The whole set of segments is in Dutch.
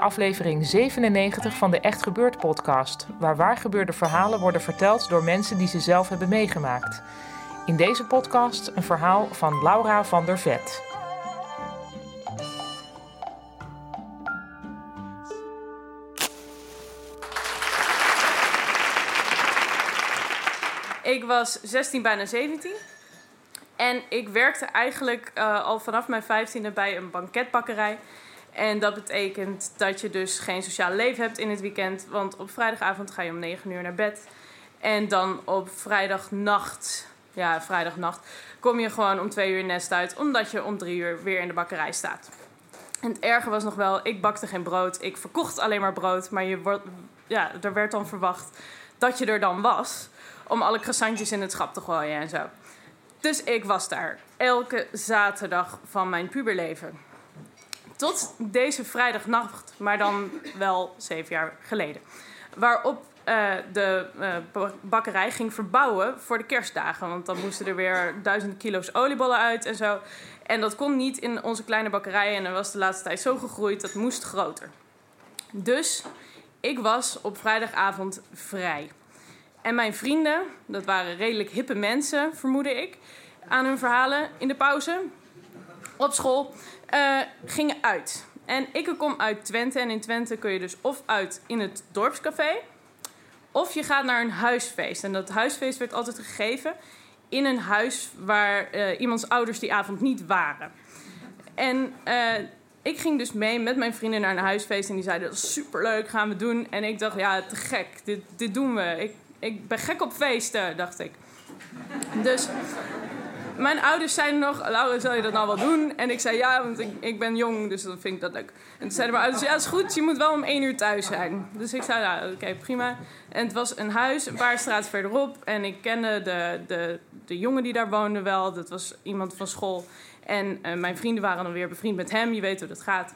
Aflevering 97 van de Echt Gebeurd podcast, waar waargebeurde verhalen worden verteld door mensen die ze zelf hebben meegemaakt. In deze podcast een verhaal van Laura van der Vet. Ik was 16, bijna 17. En ik werkte eigenlijk uh, al vanaf mijn 15e bij een banketbakkerij. En dat betekent dat je dus geen sociaal leven hebt in het weekend. Want op vrijdagavond ga je om 9 uur naar bed. En dan op vrijdagnacht, ja, vrijdagnacht, kom je gewoon om 2 uur nest uit. Omdat je om 3 uur weer in de bakkerij staat. En het erge was nog wel, ik bakte geen brood. Ik verkocht alleen maar brood. Maar je wordt, ja, er werd dan verwacht dat je er dan was. Om alle croissantjes in het schap te gooien en zo. Dus ik was daar elke zaterdag van mijn puberleven. Tot deze vrijdagnacht, maar dan wel zeven jaar geleden. Waarop uh, de uh, bakkerij ging verbouwen voor de kerstdagen. Want dan moesten er weer duizenden kilo's oliebollen uit en zo. En dat kon niet in onze kleine bakkerij. En dat was de laatste tijd zo gegroeid, dat moest groter. Dus ik was op vrijdagavond vrij. En mijn vrienden, dat waren redelijk hippe mensen, vermoedde ik, aan hun verhalen in de pauze op school, uh, gingen uit. En ik kom uit Twente en in Twente kun je dus of uit in het dorpscafé, of je gaat naar een huisfeest. En dat huisfeest werd altijd gegeven in een huis waar uh, iemands ouders die avond niet waren. En uh, ik ging dus mee met mijn vrienden naar een huisfeest en die zeiden dat is superleuk, gaan we doen. En ik dacht, ja, te gek, dit, dit doen we. Ik, ik ben gek op feesten, dacht ik. Dus mijn ouders zeiden nog, Laura, zal je dat nou wel doen? En ik zei ja, want ik, ik ben jong, dus dan vind ik dat leuk. En toen zeiden mijn ouders, ja, is goed, je moet wel om één uur thuis zijn. Dus ik zei, ja, oké, prima. En het was een huis, een paar straten verderop. En ik kende de, de, de jongen die daar woonde wel. Dat was iemand van school. En uh, mijn vrienden waren dan weer bevriend met hem. Je weet hoe dat gaat.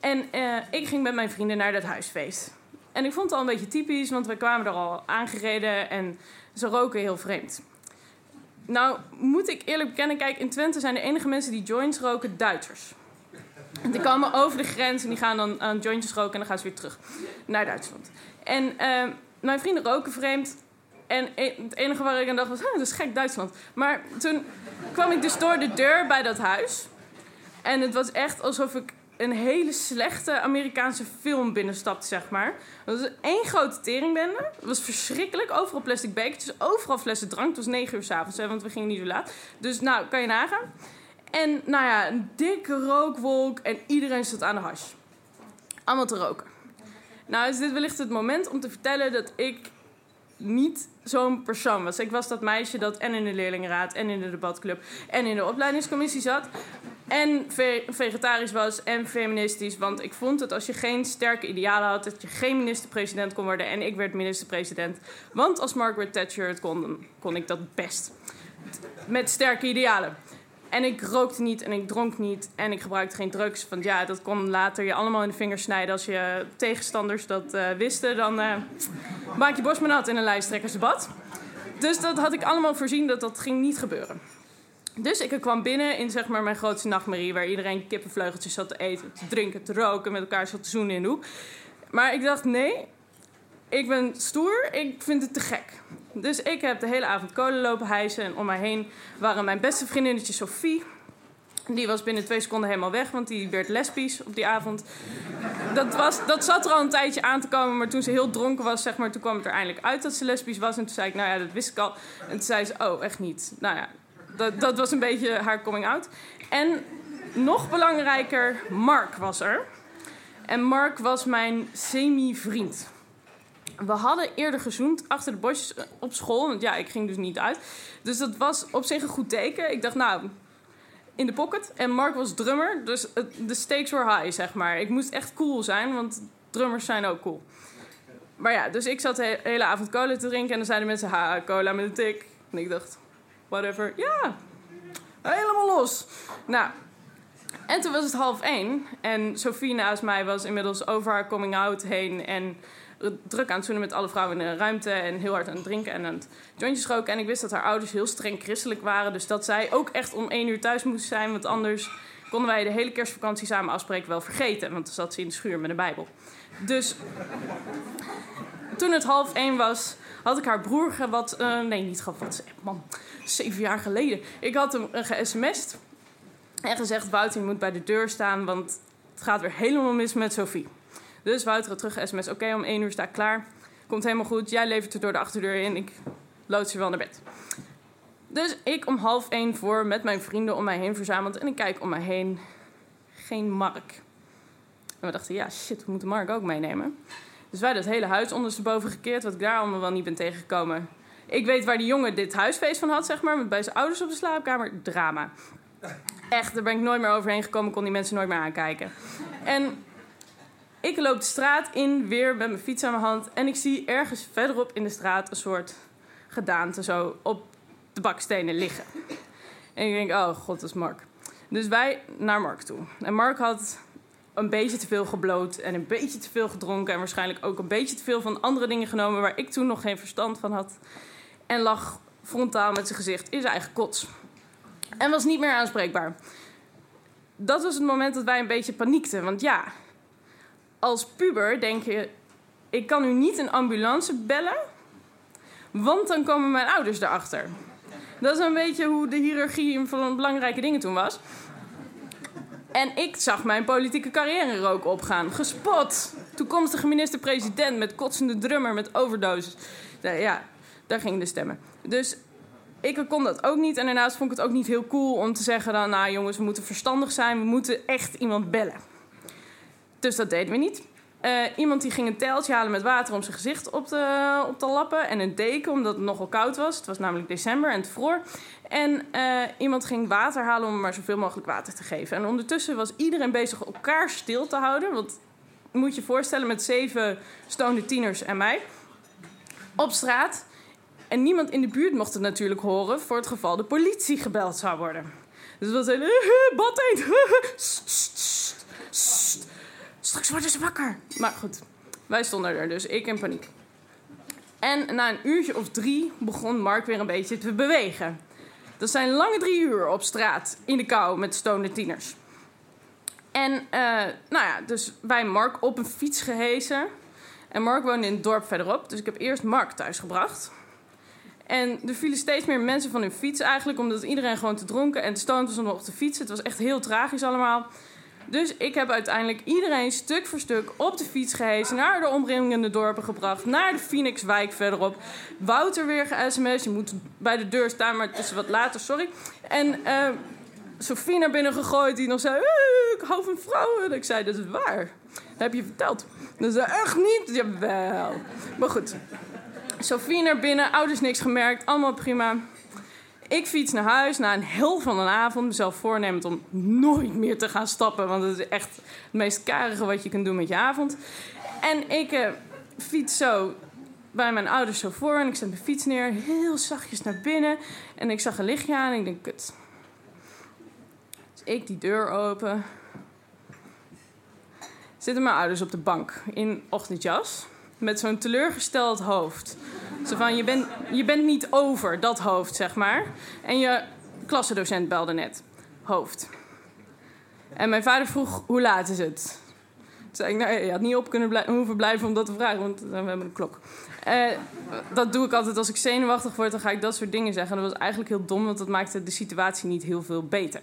En uh, ik ging met mijn vrienden naar dat huisfeest. En ik vond het al een beetje typisch, want we kwamen er al aangereden en ze roken heel vreemd. Nou, moet ik eerlijk bekennen, kijk, in Twente zijn de enige mensen die joints roken Duitsers. Die komen over de grens en die gaan dan aan jointjes roken en dan gaan ze weer terug naar Duitsland. En uh, mijn vrienden roken vreemd. En e-, het enige waar ik aan dacht was, dat is gek Duitsland. Maar toen kwam ik dus door de deur bij dat huis. En het was echt alsof ik een hele slechte Amerikaanse film binnenstapte, zeg maar. Dat was één grote teringbende. Het was verschrikkelijk. Overal plastic bekertjes, overal flessen drank. Het was negen uur s'avonds, want we gingen niet zo laat. Dus nou, kan je nagaan. En nou ja, een dikke rookwolk en iedereen zat aan de hash. Allemaal te roken. Nou is dit wellicht het moment om te vertellen dat ik niet zo'n persoon was. Ik was dat meisje dat en in de leerlingenraad en in de debatclub en in de opleidingscommissie zat. En vegetarisch was en feministisch. Want ik vond dat als je geen sterke idealen had, dat je geen minister-president kon worden. En ik werd minister-president. Want als Margaret Thatcher het kon, dan kon ik dat best. Met sterke idealen. En ik rookte niet en ik dronk niet en ik gebruikte geen drugs. Want ja, dat kon later je allemaal in de vingers snijden. Als je tegenstanders dat uh, wisten, dan uh, maak je borst maar nat in een lijsttrekkersdebat. Dus dat had ik allemaal voorzien dat dat ging niet gebeuren. Dus ik kwam binnen in zeg maar, mijn grootste nachtmerrie... waar iedereen kippenvleugeltjes zat te eten, te drinken, te roken... met elkaar zat te zoenen in de hoek. Maar ik dacht, nee, ik ben stoer, ik vind het te gek. Dus ik heb de hele avond kolen lopen hijsen. En om mij heen waren mijn beste vriendinnetje Sophie. Die was binnen twee seconden helemaal weg, want die werd lesbisch op die avond. Dat, was, dat zat er al een tijdje aan te komen, maar toen ze heel dronken was, zeg maar, toen kwam het er eindelijk uit dat ze lesbisch was. En toen zei ik, nou ja, dat wist ik al. En toen zei ze, oh, echt niet. Nou ja, dat, dat was een beetje haar coming out. En nog belangrijker, Mark was er. En Mark was mijn semi-vriend. We hadden eerder gezoend achter de bosjes op school. Want ja, ik ging dus niet uit. Dus dat was op zich een goed teken. Ik dacht, nou, in de pocket. En Mark was drummer. Dus de stakes were high, zeg maar. Ik moest echt cool zijn, want drummers zijn ook cool. Maar ja, dus ik zat de hele avond cola te drinken. En dan zeiden mensen, ha, cola met een tik. En ik dacht, whatever. Ja, helemaal los. Nou, en toen was het half één. En Sophie naast mij was inmiddels over haar coming out heen. En druk aan het zoenen met alle vrouwen in de ruimte. En heel hard aan het drinken en aan het jointjes roken. En ik wist dat haar ouders heel streng christelijk waren. Dus dat zij ook echt om één uur thuis moest zijn. Want anders konden wij de hele kerstvakantie samen afspreken wel vergeten. Want dan zat ze in de schuur met een bijbel. Dus toen het half één was, had ik haar broer wat... Uh, nee, niet gehad. Man, zeven jaar geleden. Ik had hem ge-sms'd. En gezegd, Wouter, je moet bij de deur staan, want het gaat weer helemaal mis met Sophie. Dus Wouter had terug sms, oké, om één uur sta ik klaar. Komt helemaal goed, jij levert er door de achterdeur in, ik loods je wel naar bed. Dus ik om half één voor met mijn vrienden om mij heen verzameld. En ik kijk om mij heen, geen Mark. En we dachten, ja shit, we moeten Mark ook meenemen. Dus wij dat hele huis ondersteboven gekeerd, wat ik daar allemaal wel niet ben tegengekomen. Ik weet waar die jongen dit huisfeest van had, zeg maar, met bij zijn ouders op de slaapkamer. Drama. Echt, daar ben ik nooit meer overheen gekomen, kon die mensen nooit meer aankijken. En ik loop de straat in, weer met mijn fiets aan mijn hand. En ik zie ergens verderop in de straat een soort gedaante zo op de bakstenen liggen. En ik denk, oh god, dat is Mark. Dus wij naar Mark toe. En Mark had een beetje te veel gebloot en een beetje te veel gedronken. En waarschijnlijk ook een beetje te veel van andere dingen genomen waar ik toen nog geen verstand van had. En lag frontaal met zijn gezicht in zijn eigen kots. En was niet meer aanspreekbaar. Dat was het moment dat wij een beetje paniekten. Want ja, als puber denk je: ik kan nu niet een ambulance bellen, want dan komen mijn ouders erachter. Dat is een beetje hoe de hiërarchie van belangrijke dingen toen was. En ik zag mijn politieke carrière rook opgaan. Gespot. Toekomstige minister-president met kotsende drummer met overdoses. Ja, daar gingen de stemmen. Dus ik kon dat ook niet. En daarnaast vond ik het ook niet heel cool om te zeggen dan... nou jongens, we moeten verstandig zijn. We moeten echt iemand bellen. Dus dat deden we niet. Uh, iemand die ging een teltje halen met water om zijn gezicht op te, op te lappen. En een deken, omdat het nogal koud was. Het was namelijk december en het vroor. En uh, iemand ging water halen om maar zoveel mogelijk water te geven. En ondertussen was iedereen bezig elkaar stil te houden. Want moet je voorstellen met zeven stonende tieners en mij. Op straat. En niemand in de buurt mocht het natuurlijk horen... voor het geval de politie gebeld zou worden. Dus het was een... Bad Straks worden ze wakker. Maar goed, wij stonden er dus. Ik in paniek. En na een uurtje of drie begon Mark weer een beetje te bewegen. Dat zijn lange drie uur op straat in de kou met stonende tieners. En uh, nou ja, dus wij Mark op een fiets gehezen. En Mark woonde in het dorp verderop. Dus ik heb eerst Mark thuis gebracht. En er vielen steeds meer mensen van hun fiets eigenlijk, omdat iedereen gewoon te dronken en te stoned was om op te fietsen. Het was echt heel tragisch allemaal. Dus ik heb uiteindelijk iedereen stuk voor stuk op de fiets gehezen, naar de omringende dorpen gebracht, naar de Phoenixwijk verderop. Wouter weer ge-sms, je moet bij de deur staan, maar het is wat later, sorry. En uh, Sophie naar binnen gegooid, die nog zei, ik hou van vrouwen. En ik zei, dat is waar. Dat heb je verteld. Dat zei, echt niet? Jawel. Maar goed. Sophie naar binnen, ouders niks gemerkt, allemaal prima. Ik fiets naar huis na een hel van een avond. Mezelf voornemend om nooit meer te gaan stappen. Want het is echt het meest karige wat je kunt doen met je avond. En ik uh, fiets zo bij mijn ouders zo voor. En ik zet mijn fiets neer. Heel zachtjes naar binnen. En ik zag een lichtje aan. En ik denk, kut. Dus ik die deur open. Zitten mijn ouders op de bank in ochtendjas. Met zo'n teleurgesteld hoofd. Zo van, je bent, je bent niet over dat hoofd, zeg maar. En je klassendocent belde net. Hoofd. En mijn vader vroeg, hoe laat is het? Toen zei ik, nou, je had niet op kunnen hoeven blijven om dat te vragen, want we hebben een klok. Uh, dat doe ik altijd als ik zenuwachtig word, dan ga ik dat soort dingen zeggen. Dat was eigenlijk heel dom, want dat maakte de situatie niet heel veel beter.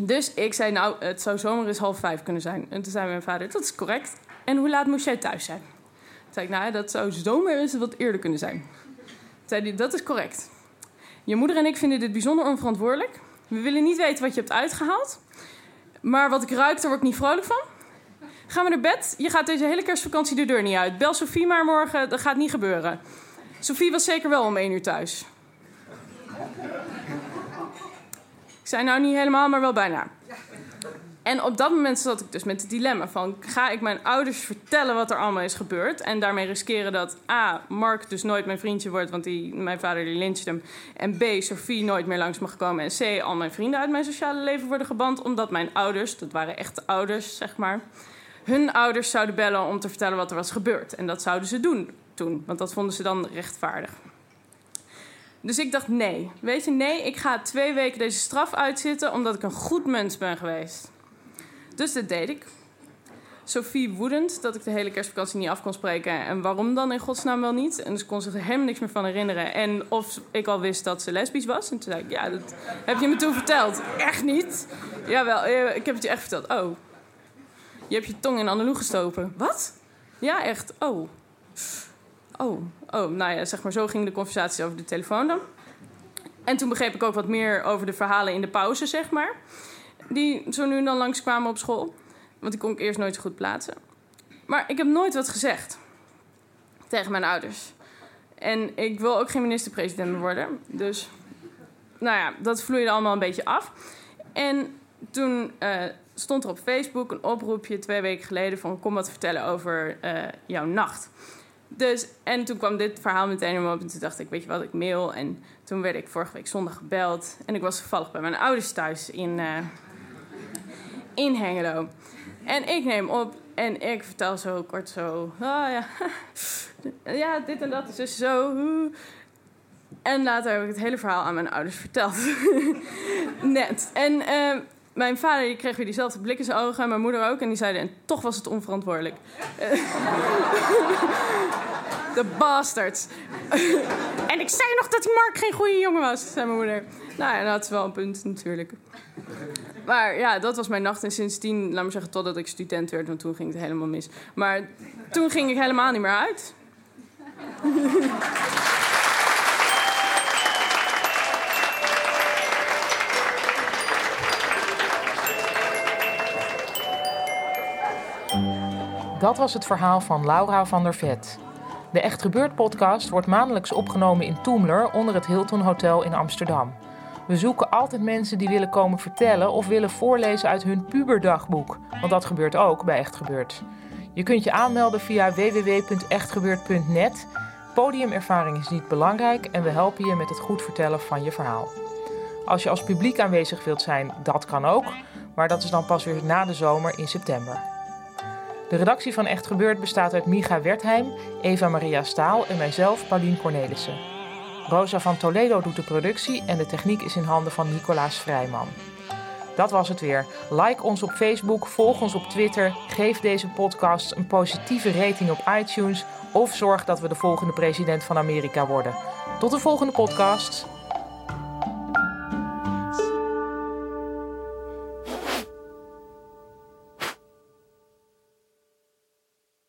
Dus ik zei, nou, het zou zomaar eens half vijf kunnen zijn. En toen zei mijn vader, dat is correct. En hoe laat moest jij thuis zijn? Zei ik, nou, dat zou zomaar eens wat eerder kunnen zijn. Zei hij, dat is correct. Je moeder en ik vinden dit bijzonder onverantwoordelijk. We willen niet weten wat je hebt uitgehaald. Maar wat ik ruik, daar word ik niet vrolijk van. Ga maar naar bed. Je gaat deze hele kerstvakantie de deur niet uit. Bel Sophie maar morgen, dat gaat niet gebeuren. Sophie was zeker wel om één uur thuis. Ik zei nou niet helemaal, maar wel bijna. En op dat moment zat ik dus met het dilemma van... ga ik mijn ouders vertellen wat er allemaal is gebeurd... en daarmee riskeren dat A, Mark dus nooit mijn vriendje wordt... want die, mijn vader die lyncht hem... en B, Sophie nooit meer langs mag komen... en C, al mijn vrienden uit mijn sociale leven worden geband... omdat mijn ouders, dat waren echte ouders, zeg maar... hun ouders zouden bellen om te vertellen wat er was gebeurd. En dat zouden ze doen toen, want dat vonden ze dan rechtvaardig. Dus ik dacht, nee. Weet je, nee, ik ga twee weken deze straf uitzitten... omdat ik een goed mens ben geweest. Dus dat deed ik. Sophie woedend dat ik de hele kerstvakantie niet af kon spreken. En waarom dan in godsnaam wel niet? En dus kon zich er helemaal niks meer van herinneren. En of ik al wist dat ze lesbisch was. En toen zei ik, ja, dat heb je me toen verteld. Echt niet? Jawel, eh, ik heb het je echt verteld. Oh, je hebt je tong in Annelou gestoken. Wat? Ja, echt. Oh. Oh, oh, nou ja, zeg maar, zo ging de conversatie over de telefoon dan. En toen begreep ik ook wat meer over de verhalen in de pauze, zeg maar die zo nu en dan langskwamen op school. Want die kon ik eerst nooit zo goed plaatsen. Maar ik heb nooit wat gezegd tegen mijn ouders. En ik wil ook geen minister-president worden. Dus, nou ja, dat vloeide allemaal een beetje af. En toen uh, stond er op Facebook een oproepje twee weken geleden van kom wat vertellen over uh, jouw nacht. Dus, en toen kwam dit verhaal meteen me op en toen dacht ik, weet je wat, ik mail. En toen werd ik vorige week zondag gebeld. En ik was toevallig bij mijn ouders thuis in, uh, in Hengelo. En ik neem op en ik vertel zo kort zo... Oh ja, ja dit en dat is dus zo... En later heb ik het hele verhaal aan mijn ouders verteld. Net. En uh, mijn vader die kreeg weer diezelfde blik in zijn ogen. En mijn moeder ook. En die zeiden, en toch was het onverantwoordelijk. De bastards. en ik zei nog dat Mark geen goede jongen was, zei mijn moeder. Nou ja, dat is wel een punt natuurlijk. Maar ja, dat was mijn nacht. En sindsdien, laat maar zeggen, totdat ik student werd, want toen ging het helemaal mis. Maar toen ging ik helemaal niet meer uit. Dat was het verhaal van Laura van der Vet. De Echt Gebeurd podcast wordt maandelijks opgenomen in Toemler onder het Hilton Hotel in Amsterdam. We zoeken altijd mensen die willen komen vertellen of willen voorlezen uit hun puberdagboek. Want dat gebeurt ook bij Echt Gebeurd. Je kunt je aanmelden via www.echtgebeurd.net. Podiumervaring is niet belangrijk en we helpen je met het goed vertellen van je verhaal. Als je als publiek aanwezig wilt zijn, dat kan ook, maar dat is dan pas weer na de zomer in september. De redactie van Echt Gebeurd bestaat uit Micha Wertheim, Eva Maria Staal en mijzelf, Paulien Cornelissen. Rosa van Toledo doet de productie en de techniek is in handen van Nicolaas Vrijman. Dat was het weer. Like ons op Facebook, volg ons op Twitter, geef deze podcast een positieve rating op iTunes of zorg dat we de volgende president van Amerika worden. Tot de volgende podcast.